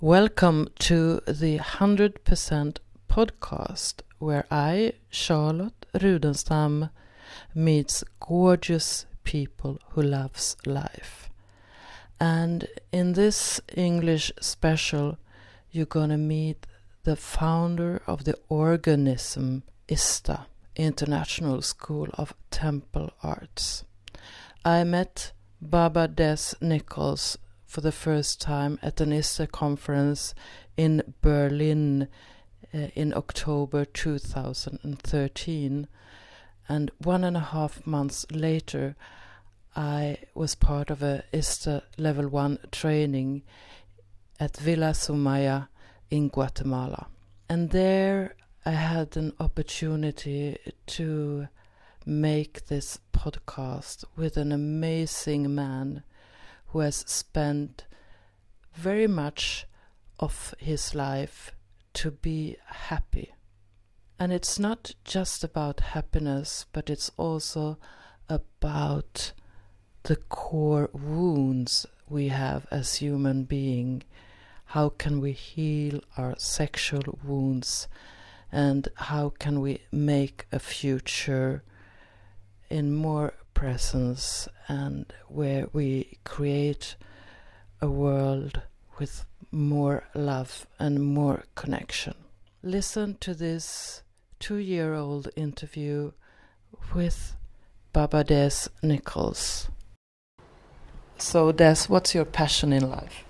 Welcome to the 100% podcast where I, Charlotte Rudenstam, meets gorgeous people who loves life. And in this English special, you're gonna meet the founder of the organism ISTA, International School of Temple Arts. I met Baba Dez Nichols for the first time at an ISTA conference in Berlin uh, in October 2013. And one and a half months later, I was part of a ISTA level one training at Villa Sumaya in Guatemala. And there I had an opportunity to make this podcast with an amazing man who has spent very much of his life to be happy. And it's not just about happiness, but it's also about the core wounds we have as human beings. How can we heal our sexual wounds? And how can we make a future in more presence and where we create a world with more love and more connection. Listen to this two year old interview with Baba Dez Nichols. So, Dez, what's your passion in life?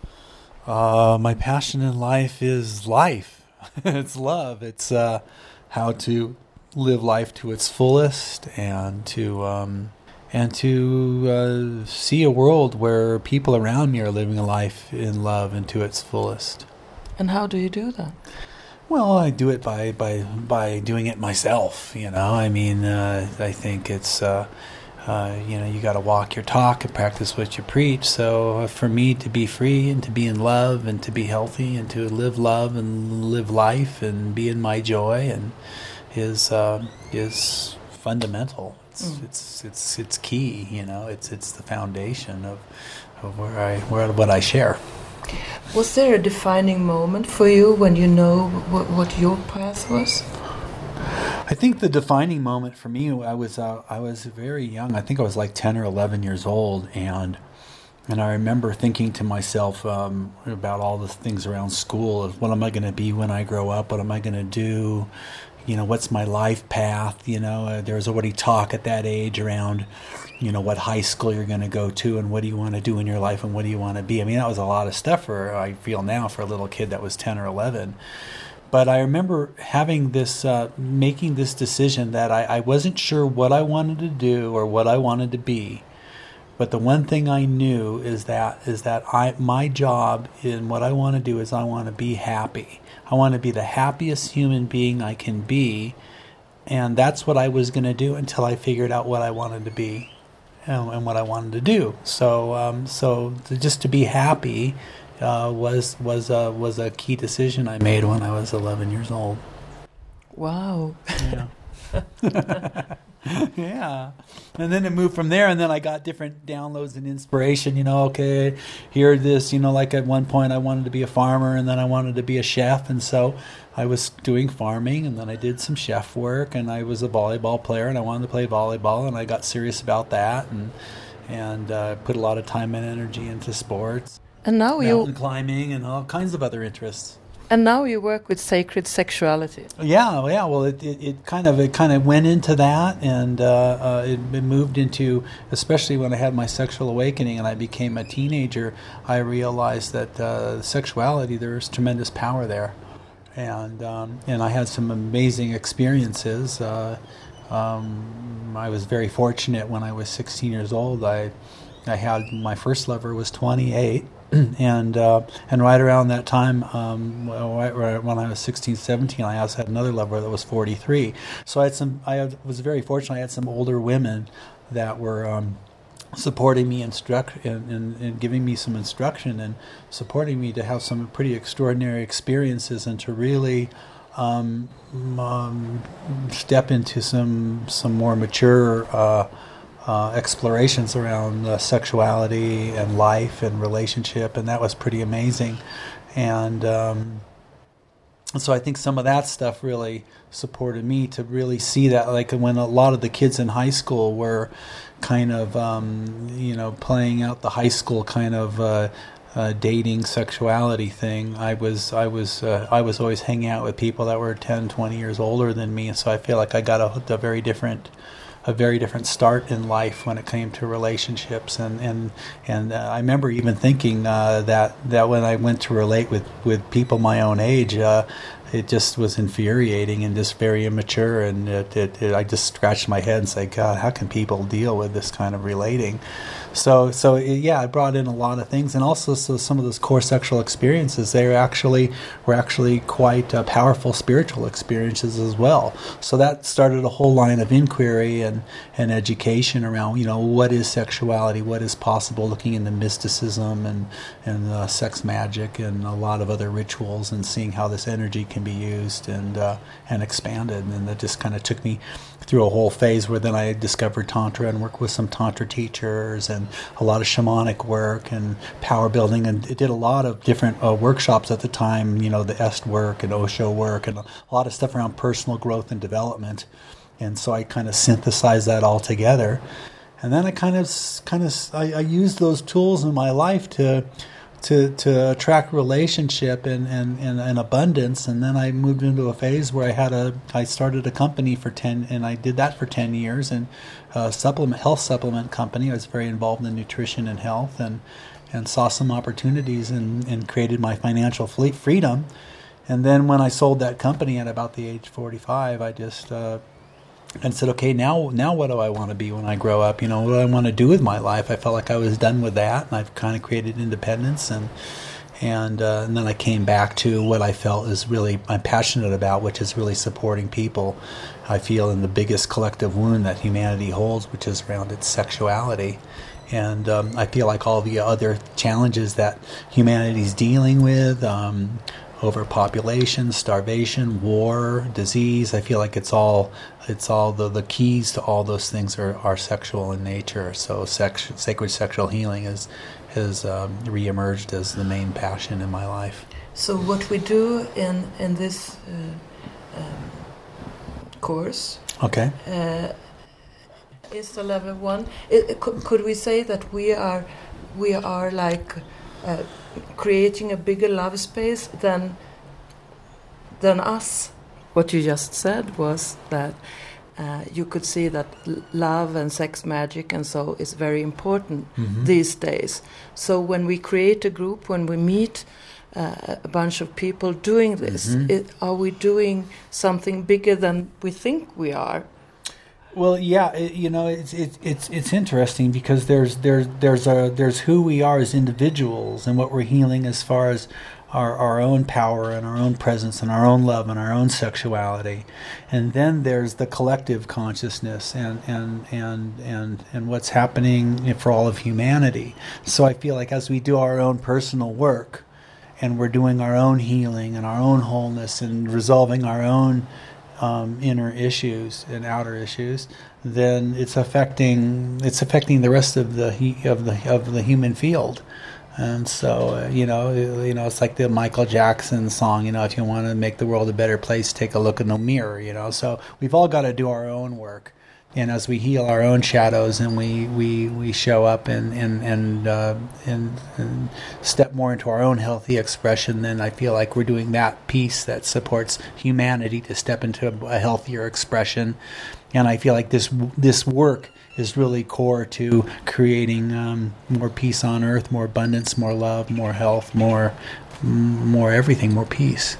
Uh, my passion in life is life. it's love. It's uh, how to live life to its fullest and to um, and to uh, see a world where people around me are living a life in love and to its fullest. And how do you do that? Well, I do it by by by doing it myself. You know, I mean, uh, I think it's. Uh, uh, you know, you got to walk your talk and practice what you preach. So, uh, for me to be free and to be in love and to be healthy and to live love and live life and be in my joy and is uh, is fundamental. It's, mm. it's it's it's key. You know, it's it's the foundation of, of where I where what I share. Was there a defining moment for you when you know what, what your path was? I think the defining moment for me, I was uh, I was very young. I think I was like ten or eleven years old, and and I remember thinking to myself um, about all the things around school. Of what am I going to be when I grow up? What am I going to do? You know, what's my life path? You know, uh, there's already talk at that age around, you know, what high school you're going to go to and what do you want to do in your life and what do you want to be. I mean, that was a lot of stuff for, I feel now, for a little kid that was 10 or 11. But I remember having this, uh, making this decision that I, I wasn't sure what I wanted to do or what I wanted to be. But the one thing I knew is that is that I my job in what I want to do is I want to be happy. I want to be the happiest human being I can be. And that's what I was going to do until I figured out what I wanted to be and, and what I wanted to do. So, um, so to, just to be happy uh, was was uh, was a key decision I made when I was 11 years old. Wow. Yeah. yeah. And then it moved from there, and then I got different downloads and inspiration. You know, okay, here this. You know, like at one point I wanted to be a farmer, and then I wanted to be a chef, and so I was doing farming, and then I did some chef work, and I was a volleyball player, and I wanted to play volleyball, and I got serious about that, and and uh, put a lot of time and energy into sports. And now you climbing and all kinds of other interests. And now you work with sacred sexuality. Yeah, yeah. Well, it, it, it kind of it kind of went into that, and uh, uh, it, it, moved into, especially when I had my sexual awakening and I became a teenager. I realized that uh, sexuality there is tremendous power there, and um, and I had some amazing experiences. Uh, um, I was very fortunate when I was 16 years old. I I had my first lover was 28 and uh, and right around that time, um, right, right when I was 16, 17, I also had another lover that was 43. So I had some. I had, was very fortunate. I had some older women that were. Um, supporting me instruct and, and, and, giving me some instruction and supporting me to have some pretty extraordinary experiences and to really um, um, step into some some more mature uh, uh, explorations around uh, sexuality and life and relationship, and that was pretty amazing. and um, so I think some of that stuff really supported me to really see that like when a lot of the kids in high school were kind of um, you know playing out the high school kind of uh, uh, dating sexuality thing I was I was uh, I was always hanging out with people that were 10 20 years older than me so I feel like I got a, a very different a very different start in life when it came to relationships. And and and uh, I remember even thinking uh, that that when I went to relate with with people my own age uh, it just was infuriating and just very immature and it, it, it, I just scratched my head and said God how can people deal with this kind of relating so so yeah, it brought in a lot of things, and also so some of those core sexual experiences they actually were actually quite uh, powerful spiritual experiences as well. So that started a whole line of inquiry and and education around you know what is sexuality, what is possible, looking into mysticism and and uh, sex magic and a lot of other rituals, and seeing how this energy can be used and uh, and expanded, and that just kind of took me through a whole phase where then I discovered Tantra and worked with some Tantra teachers and a lot of shamanic work and power building. And it did a lot of different uh, workshops at the time, you know, the Est work and Osho work and a lot of stuff around personal growth and development. And so I kind of synthesized that all together. And then I kind of, kind of, I, I used those tools in my life to, to to attract relationship and, and, and, and, abundance. And then I moved into a phase where I had a I started a company for 10 and I did that for 10 years and a supplement health supplement company. I was very involved in nutrition and health and and saw some opportunities and, and created my financial freedom. And then when I sold that company at about the age 45 I just uh, and said, okay, now now what do I want to be when I grow up? You know, what do I want to do with my life? I felt like I was done with that, and I've kind of created independence, and and, uh, and then I came back to what I felt is really I'm passionate about, which is really supporting people. I feel in the biggest collective wound that humanity holds, which is around its sexuality. And um, I feel like all the other challenges that humanity's dealing with, um, overpopulation, starvation, war, disease. I feel like it's all it's all the, the keys to all those things are, are sexual in nature. So sex, sacred sexual healing is has um, reemerged as the main passion in my life. So what we do in in this uh, um, course, okay, uh, is the level one. It, could, could we say that we are we are like uh, creating a bigger love space than than us. What you just said was that uh, you could see that love and sex magic and so is very important mm-hmm. these days. So when we create a group, when we meet uh, a bunch of people doing this, mm-hmm. it, are we doing something bigger than we think we are? Well, yeah, it, you know, it's it's it's it's interesting because there's there's there's a there's who we are as individuals and what we're healing as far as our our own power and our own presence and our own love and our own sexuality, and then there's the collective consciousness and and and and and what's happening for all of humanity. So I feel like as we do our own personal work, and we're doing our own healing and our own wholeness and resolving our own um, inner issues and outer issues, then it's affecting it's affecting the rest of the of the of the human field. And so, uh, you know, you know, it's like the Michael Jackson song. You know, if you want to make the world a better place, take a look in the mirror. You know, so we've all got to do our own work and as we heal our own shadows and we, we, we show up and and and, uh, and, and step more into our own healthy expression, then I feel like we're doing that piece that supports humanity to step into a healthier expression. And I feel like this this work is really core to creating um, more peace on earth, more abundance, more love, more health, more more everything, more peace.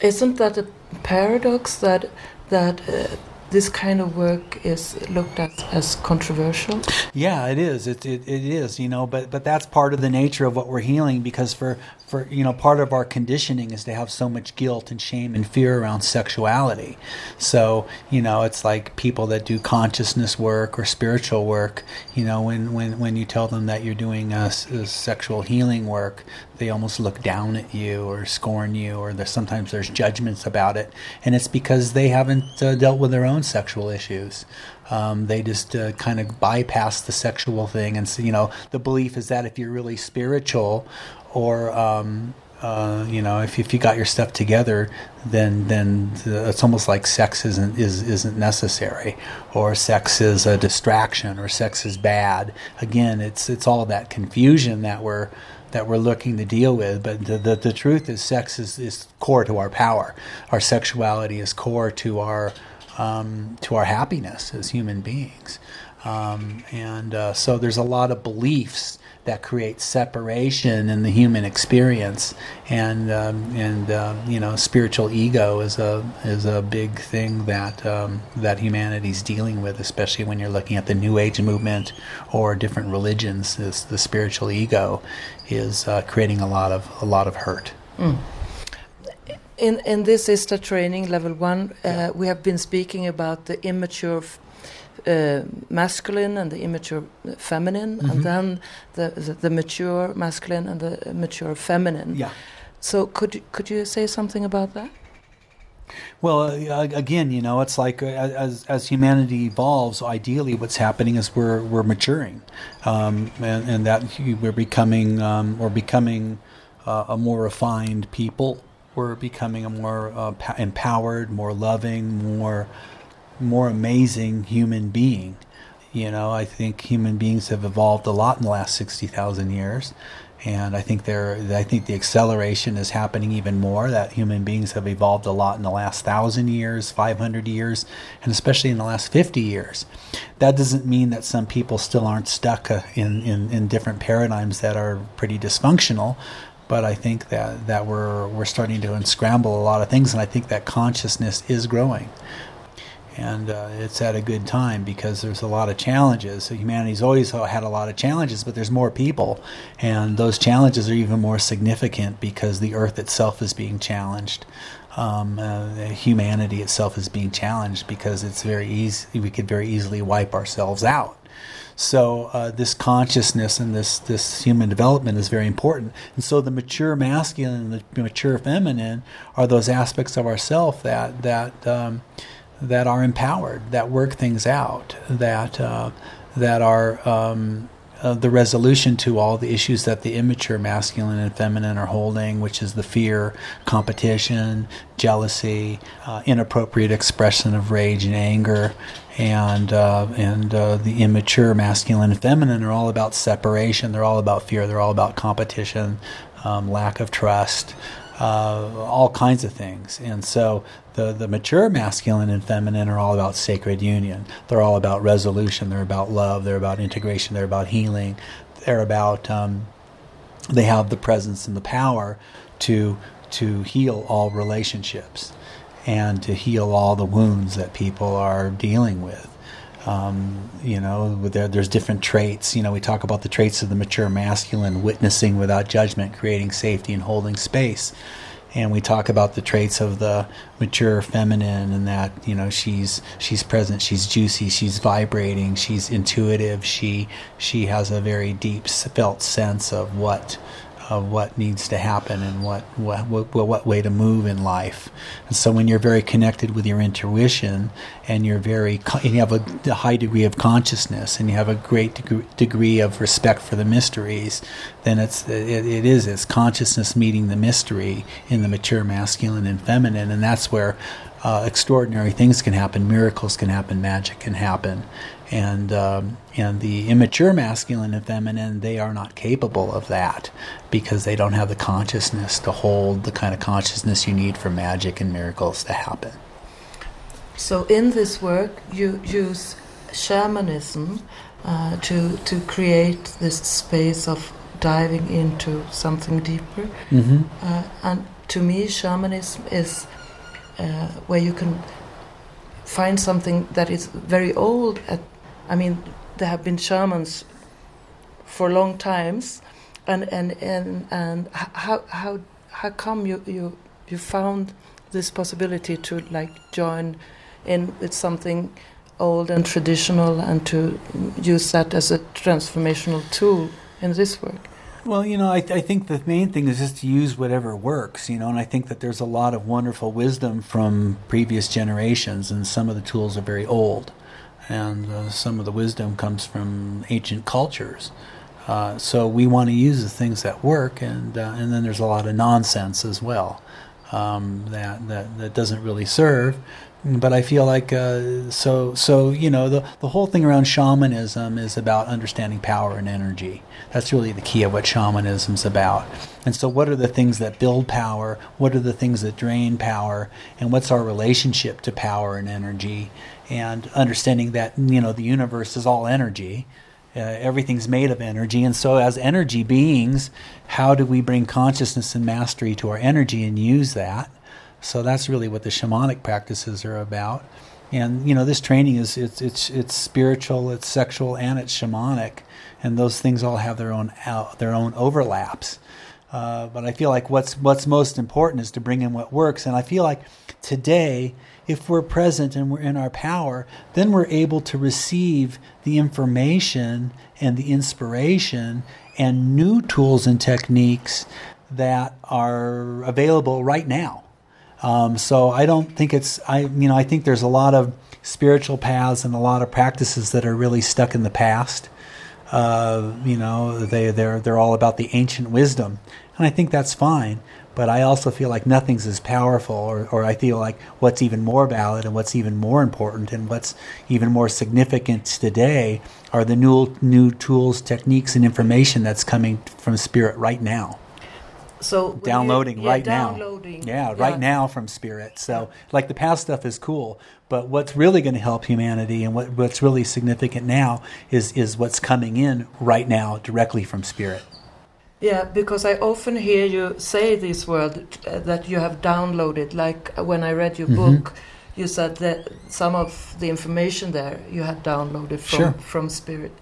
Isn't that a paradox that that uh, this kind of work is looked at as controversial? Yeah, it is. It, it, it is, you know, but, but that's part of the nature of what we're healing because for, for, you know, part of our conditioning is to have so much guilt and shame and fear around sexuality. So, you know, it's like people that do consciousness work or spiritual work, you know, when, when, when you tell them that you're doing uh, a, a uh, sexual healing work, they almost look down at you or scorn you, or there's, sometimes there's judgments about it, and it's because they haven't uh, dealt with their own sexual issues. Um, they just uh, kind of bypass the sexual thing, and so, you know the belief is that if you're really spiritual or um, uh, you know, if, if you got your stuff together, then then it's almost like sex isn't is isn't necessary, or sex is a distraction, or sex is bad. Again, it's it's all that confusion that we're that we're looking to deal with. But the, the, the truth is, sex is, is core to our power. Our sexuality is core to our um, to our happiness as human beings. Um, and uh, so there's a lot of beliefs that creates separation in the human experience, and um, and uh, you know spiritual ego is a is a big thing that um, that humanity's dealing with, especially when you're looking at the New Age movement or different religions. Is the spiritual ego is uh, creating a lot of a lot of hurt. Mm. In in this ISTA training level one, uh, we have been speaking about the immature uh, masculine and the immature feminine, mm-hmm. and then the, the, the mature masculine and the mature feminine. Yeah. So could you, could you say something about that? Well, uh, again, you know, it's like uh, as as humanity evolves, ideally, what's happening is we're we're maturing, um, and, and, that we're becoming um, we're becoming uh, a more refined people. We're becoming a more uh, empowered, more loving, more more amazing human being. You know, I think human beings have evolved a lot in the last 60,000 years. And I think there, I think the acceleration is happening even more. That human beings have evolved a lot in the last thousand years, 500 years, and especially in the last 50 years. That doesn't mean that some people still aren't stuck uh, in, in, in different paradigms that are pretty dysfunctional but I think that, that we're we're starting to unscramble a lot of things, and I think that consciousness is growing and uh, it's at a good time because there's a lot of challenges. So humanity's always had a lot of challenges, but there's more people, and those challenges are even more significant because the Earth itself is being challenged. Um, uh, humanity itself is being challenged because it's very easy. We could very easily wipe ourselves out. So uh, this consciousness and this this human development is very important. And so the mature masculine and the mature feminine are those aspects of ourself that that um, that are empowered, that work things out, that uh, that are um, uh, the resolution to all the issues that the immature masculine and feminine are holding, which is the fear, competition, jealousy, uh, inappropriate expression of rage and anger, and uh, and uh, the immature masculine and feminine are all about separation. They're all about fear. They're all about competition, um, lack of trust uh, all kinds of things. And so the, the mature masculine and feminine are all about sacred union. They're all about resolution. They're about love. They're about integration. They're about healing. They're about, um, they have the presence and the power to, to heal all relationships and to heal all the wounds that people are dealing with. Um, you know, there, there's different traits. You know, we talk about the traits of the mature masculine, witnessing without judgment, creating safety, and holding space. And we talk about the traits of the mature feminine, and that you know she's she's present, she's juicy, she's vibrating, she's intuitive. She she has a very deep felt sense of what of what needs to happen and what, what what what way to move in life. And so when you're very connected with your intuition and you're very and you have a, high degree of consciousness and you have a great degree, degree of respect for the mysteries, then it's it, it is it's consciousness meeting the mystery in the mature masculine and feminine, and that's where uh, extraordinary things can happen, miracles can happen, magic can happen, and um, and the immature masculine and feminine they are not capable of that because they don't have the consciousness to hold the kind of consciousness you need for magic and miracles to happen. So in this work, you use shamanism uh, to to create this space of diving into something deeper, mm-hmm. uh, and to me, shamanism is uh, where you can find something that is very old at I mean, there have been shamans for long times, and and and and how how how come you you you found this possibility to like join in with something old and traditional and to use that as a transformational tool in this work? Well, you know, I, I, think the main thing is just to use whatever works, you know, and I think that there's a lot of wonderful wisdom from previous generations, and some of the tools are very old and uh, some of the wisdom comes from ancient cultures. Uh, so we want to use the things that work, and uh, and then there's a lot of nonsense as well um, that, that that doesn't really serve. But I feel like uh, so so you know the the whole thing around shamanism is about understanding power and energy. That's really the key of what shamanism is about. And so, what are the things that build power? What are the things that drain power? And what's our relationship to power and energy? And understanding that you know the universe is all energy uh, everything's made of energy. And so, as energy beings, how do we bring consciousness and mastery to our energy and use that? So, that's really what the shamanic practices are about. And you know, this training is it's it's it's spiritual, it's sexual, and it's shamanic, and those things all have their own uh, their own overlaps. Uh, but I feel like what's what's most important is to bring in what works, and I feel like today if we're present and we're in our power, then we're able to receive the information and the inspiration and new tools and techniques that are available right now. Um, so I don't think it's I you know I think there's a lot of spiritual paths and a lot of practices that are really stuck in the past. Uh, you know they they're they're all about the ancient wisdom, and I think that's fine but I also feel like nothing's as powerful, or, or I feel like what's even more valid and what's even more important and what's even more significant today are the new new tools, techniques, and information that's coming from Spirit right now. So downloading you, yeah, right downloading. now, yeah, yeah, right now from Spirit. So like the past stuff is cool, but what's really going to help humanity and what, what's really significant now is is what's coming in right now directly from Spirit. Yeah, because I often hear you say this word uh, that you have downloaded. Like uh, when I read your mm-hmm. book, you said that some of the information there you had downloaded from sure. from Spirit.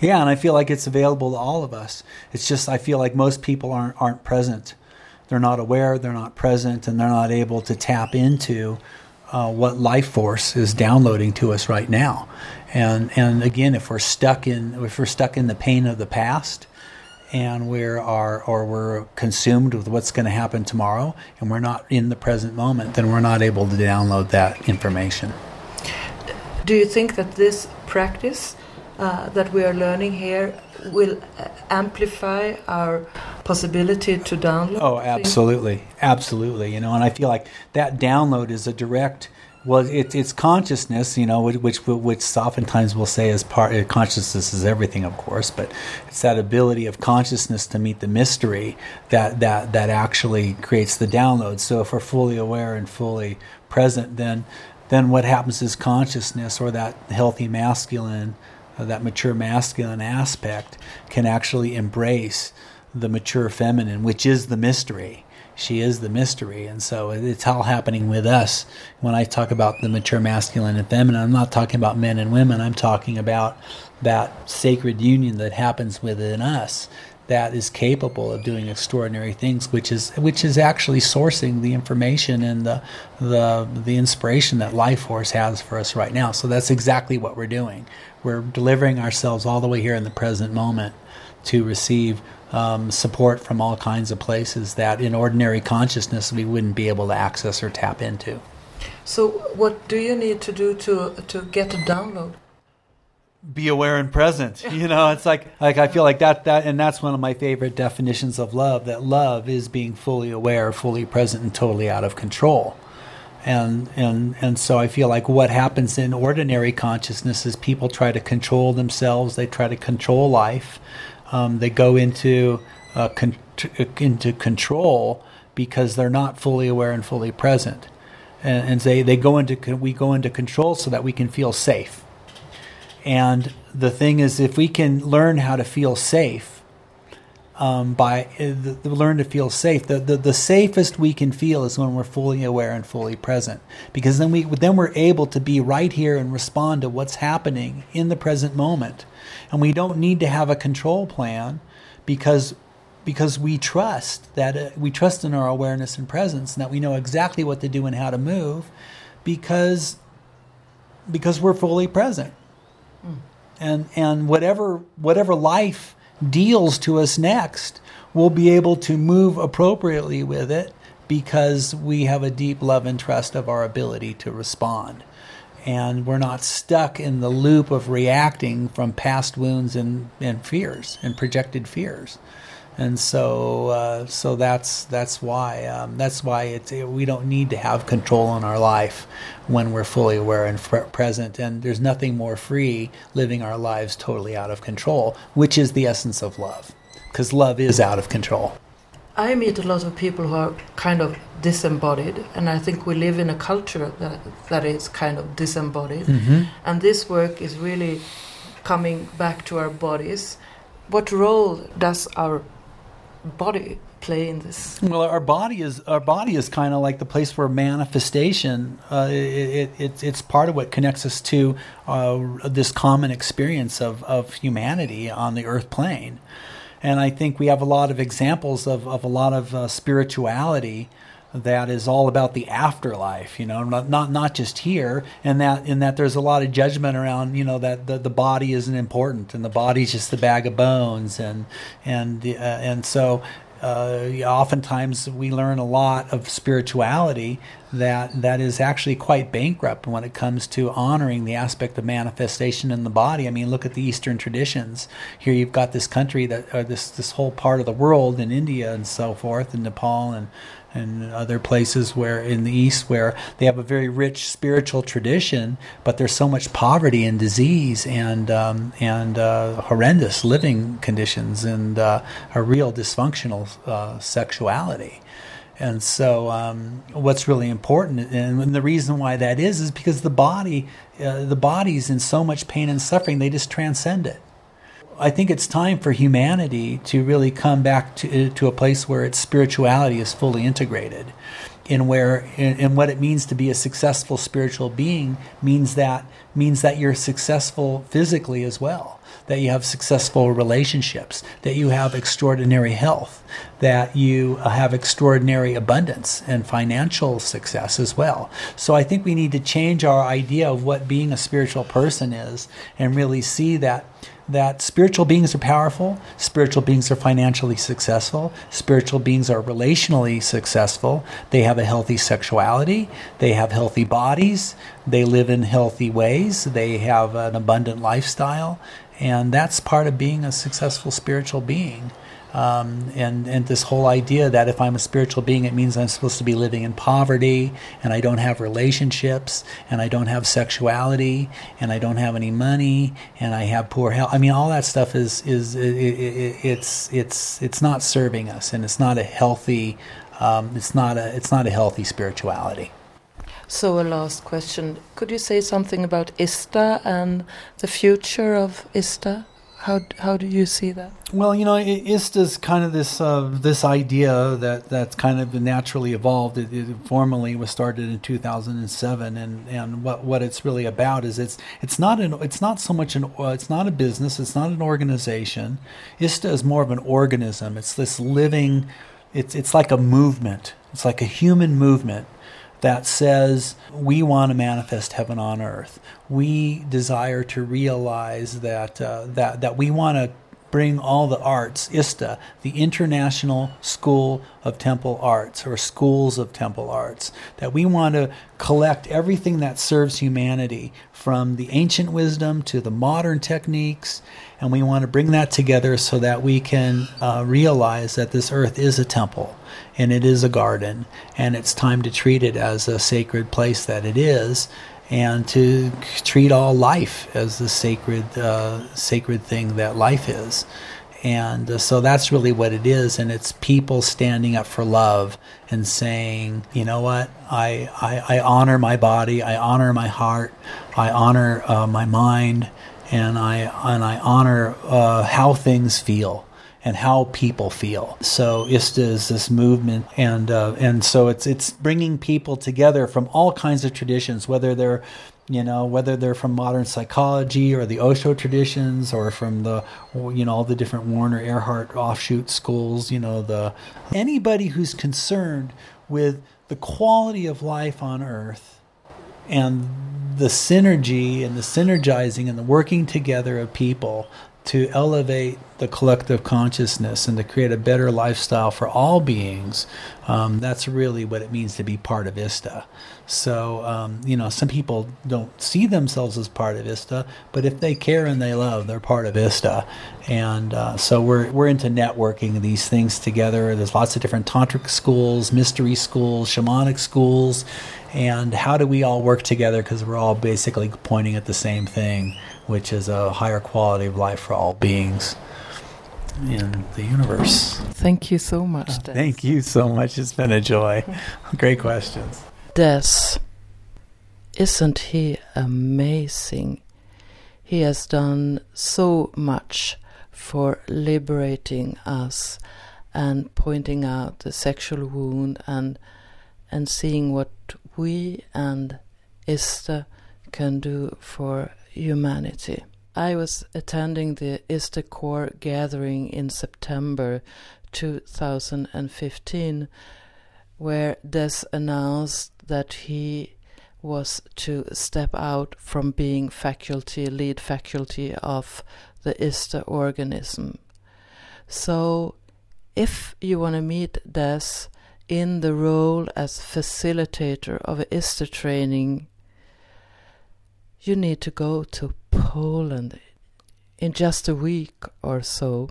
Yeah, and I feel like it's available to all of us. It's just I feel like most people aren't aren't present. They're not aware. They're not present, and they're not able to tap into uh, what life force is downloading to us right now. And and again, if we're stuck in if we're stuck in the pain of the past and we are or we're consumed with what's going to happen tomorrow and we're not in the present moment then we're not able to download that information do you think that this practice uh, that we are learning here will uh, amplify our possibility to download oh absolutely things? absolutely you know and i feel like that download is a direct well, it, it's consciousness, you know, which which oftentimes we'll say is part. Uh, consciousness is everything, of course, but it's that ability of consciousness to meet the mystery that that that actually creates the download. So if we're fully aware and fully present, then then what happens is consciousness or that healthy masculine, that mature masculine aspect, can actually embrace the mature feminine, which is the mystery she is the mystery. And so it's all happening with us. When I talk about the mature masculine and feminine, I'm not talking about men and women. I'm talking about that sacred union that happens within us that is capable of doing extraordinary things, which is which is actually sourcing the information and the the the inspiration that life force has for us right now. So that's exactly what we're doing. We're delivering ourselves all the way here in the present moment to receive um, support from all kinds of places that in ordinary consciousness we wouldn't be able to access or tap into. So, what do you need to do to to get a download? Be aware and present. You know, it's like like I feel like that that and that's one of my favorite definitions of love. That love is being fully aware, fully present, and totally out of control. And and and so I feel like what happens in ordinary consciousness is people try to control themselves. They try to control life um, they go into uh, con- into control because they're not fully aware and fully present, and, and they they go into we go into control so that we can feel safe. And the thing is, if we can learn how to feel safe, um, by uh, the, learn to feel safe. The, the the safest we can feel is when we're fully aware and fully present, because then we then we're able to be right here and respond to what's happening in the present moment, and we don't need to have a control plan, because because we trust that uh, we trust in our awareness and presence, and that we know exactly what to do and how to move, because because we're fully present, and and whatever whatever life deals to us next, we'll be able to move appropriately with it because we have a deep love and trust of our ability to respond. and we're not stuck in the loop of reacting from past wounds and, and fears and projected fears and so uh, so that's that's why um, that's why it's we don't need to have control in our life when we're fully aware and present and there's nothing more free living our lives totally out of control which is the essence of love because love is out of control I meet a lot of people who are kind of disembodied, and I think we live in a culture that that is kind of disembodied. Mm-hmm. And this work is really coming back to our bodies. What role does our body play in this? Well, our body is our body is kind of like the place where manifestation. Uh, it, it, it's part of what connects us to uh, this common experience of of humanity on the earth plane. And I think we have a lot of examples of, of a lot of uh, spirituality that is all about the afterlife, you know, not, not not just here, and that in that there's a lot of judgment around, you know, that the, the body isn't important and the body's just a bag of bones, and and uh, and so uh, oftentimes we learn a lot of spirituality that that is actually quite bankrupt when it comes to honoring the aspect of manifestation in the body. I mean, look at the Eastern traditions. Here you've got this country that uh, this this whole part of the world in India and so forth, and Nepal and and other places where in the east where they have a very rich spiritual tradition but there's so much poverty and disease and um, and uh, horrendous living conditions and uh, a real dysfunctional uh, sexuality. And so um, what's really important and the reason why that is is because the body uh, the body's in so much pain and suffering they just transcend it I think it's time for humanity to really come back to, to a place where its spirituality is fully integrated. In where in what it means to be a successful spiritual being means that means that you're successful physically as well that you have successful relationships, that you have extraordinary health, that you have extraordinary abundance and financial success as well. So I think we need to change our idea of what being a spiritual person is and really see that that spiritual beings are powerful, spiritual beings are financially successful, spiritual beings are relationally successful, they have a healthy sexuality, they have healthy bodies, they live in healthy ways, they have an abundant lifestyle, and that's part of being a successful spiritual being. Um, and and this whole idea that if I'm a spiritual being, it means I'm supposed to be living in poverty, and I don't have relationships, and I don't have sexuality, and I don't have any money, and I have poor health. I mean, all that stuff is is it, it, it's it's it's not serving us, and it's not a healthy. Um, it's not a it's not a healthy spirituality. So, a last question. Could you say something about ISTA and the future of ISTA? How how do you see that? Well, you know, ISTA's kind of this uh, this idea that that's kind of naturally evolved. It, it, formally was started in 2007, and, and what, what it's really about is it's it's not an it's not so much an uh, it's not a business, it's not an organization. ISTA is more of an organism. It's this living. It's it's like a movement. It's like a human movement that says we want to manifest heaven on earth. We desire to realize that uh, that that we want to bring all the arts, ISTA, the International School of Temple Arts, or Schools of Temple Arts, that we want to collect everything that serves humanity from the ancient wisdom to the modern techniques, and we want to bring that together so that we can uh, realize that this earth is a temple and it is a garden, and it's time to treat it as a sacred place that it is, and to treat all life as the sacred, uh, sacred thing that life is. And uh, so that's really what it is. And it's people standing up for love and saying, you know what, I, I, I honor my body, I honor my heart, I honor uh, my mind, and I, and I honor uh, how things feel and how people feel. So ISTA is this movement, and uh, and so it's it's bringing people together from all kinds of traditions, whether they're you know whether they're from modern psychology or the Osho traditions or from the you know all the different Werner Erhard offshoot schools. You know the anybody who's concerned with the quality of life on Earth and the synergy and the synergizing and the working together of people to elevate the collective consciousness and to create a better lifestyle for all beings. Um, that's really what it means to be part of ISTA. So, um, you know, some people don't see themselves as part of ISTA, but if they care and they love, they're part of ISTA. And uh, so we're, we're into networking these things together. There's lots of different tantric schools, mystery schools, shamanic schools. And how do we all work together? Because we're all basically pointing at the same thing which is a higher quality of life for all beings in the universe. Thank you so much. Uh, Dez. Thank you so much. It's been a joy. Great questions. Dez, isn't he amazing? He has done so much for liberating us and pointing out the sexual wound and and seeing what we and ISTA can do for humanity. I was attending the ISTA Core gathering in September 2015, where Dez announced that he was to step out from being faculty, lead faculty of the ISTA organism. So, if you want to meet Dez in the role as facilitator of ISTA training you need to go to Poland in just a week or so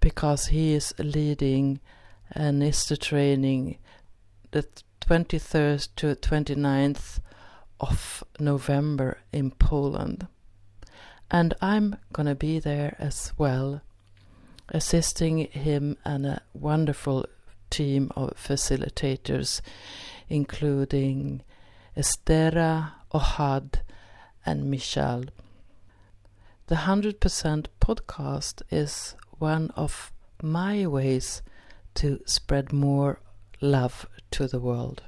because he is leading an ISTA training the 23rd to 29th of November in Poland. And I'm going to be there as well, assisting him and a wonderful team of facilitators, including Estera Ohad, and Michal. The 100% podcast is one of my ways to spread more love to the world.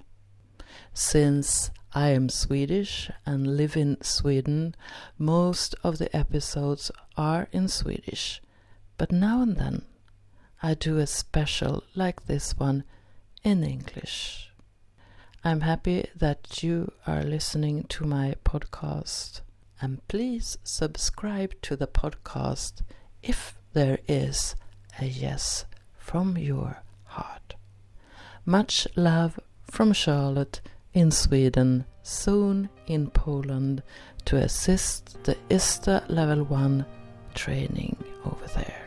Since I am Swedish and live in Sweden, most of the episodes are in Swedish, but now and then I do a special like this one in English. I'm happy that you are listening to my podcast. And please subscribe to the podcast if there is a yes from your heart. Much love from Charlotte in Sweden, soon in Poland to assist the ISTA Level 1 training over there.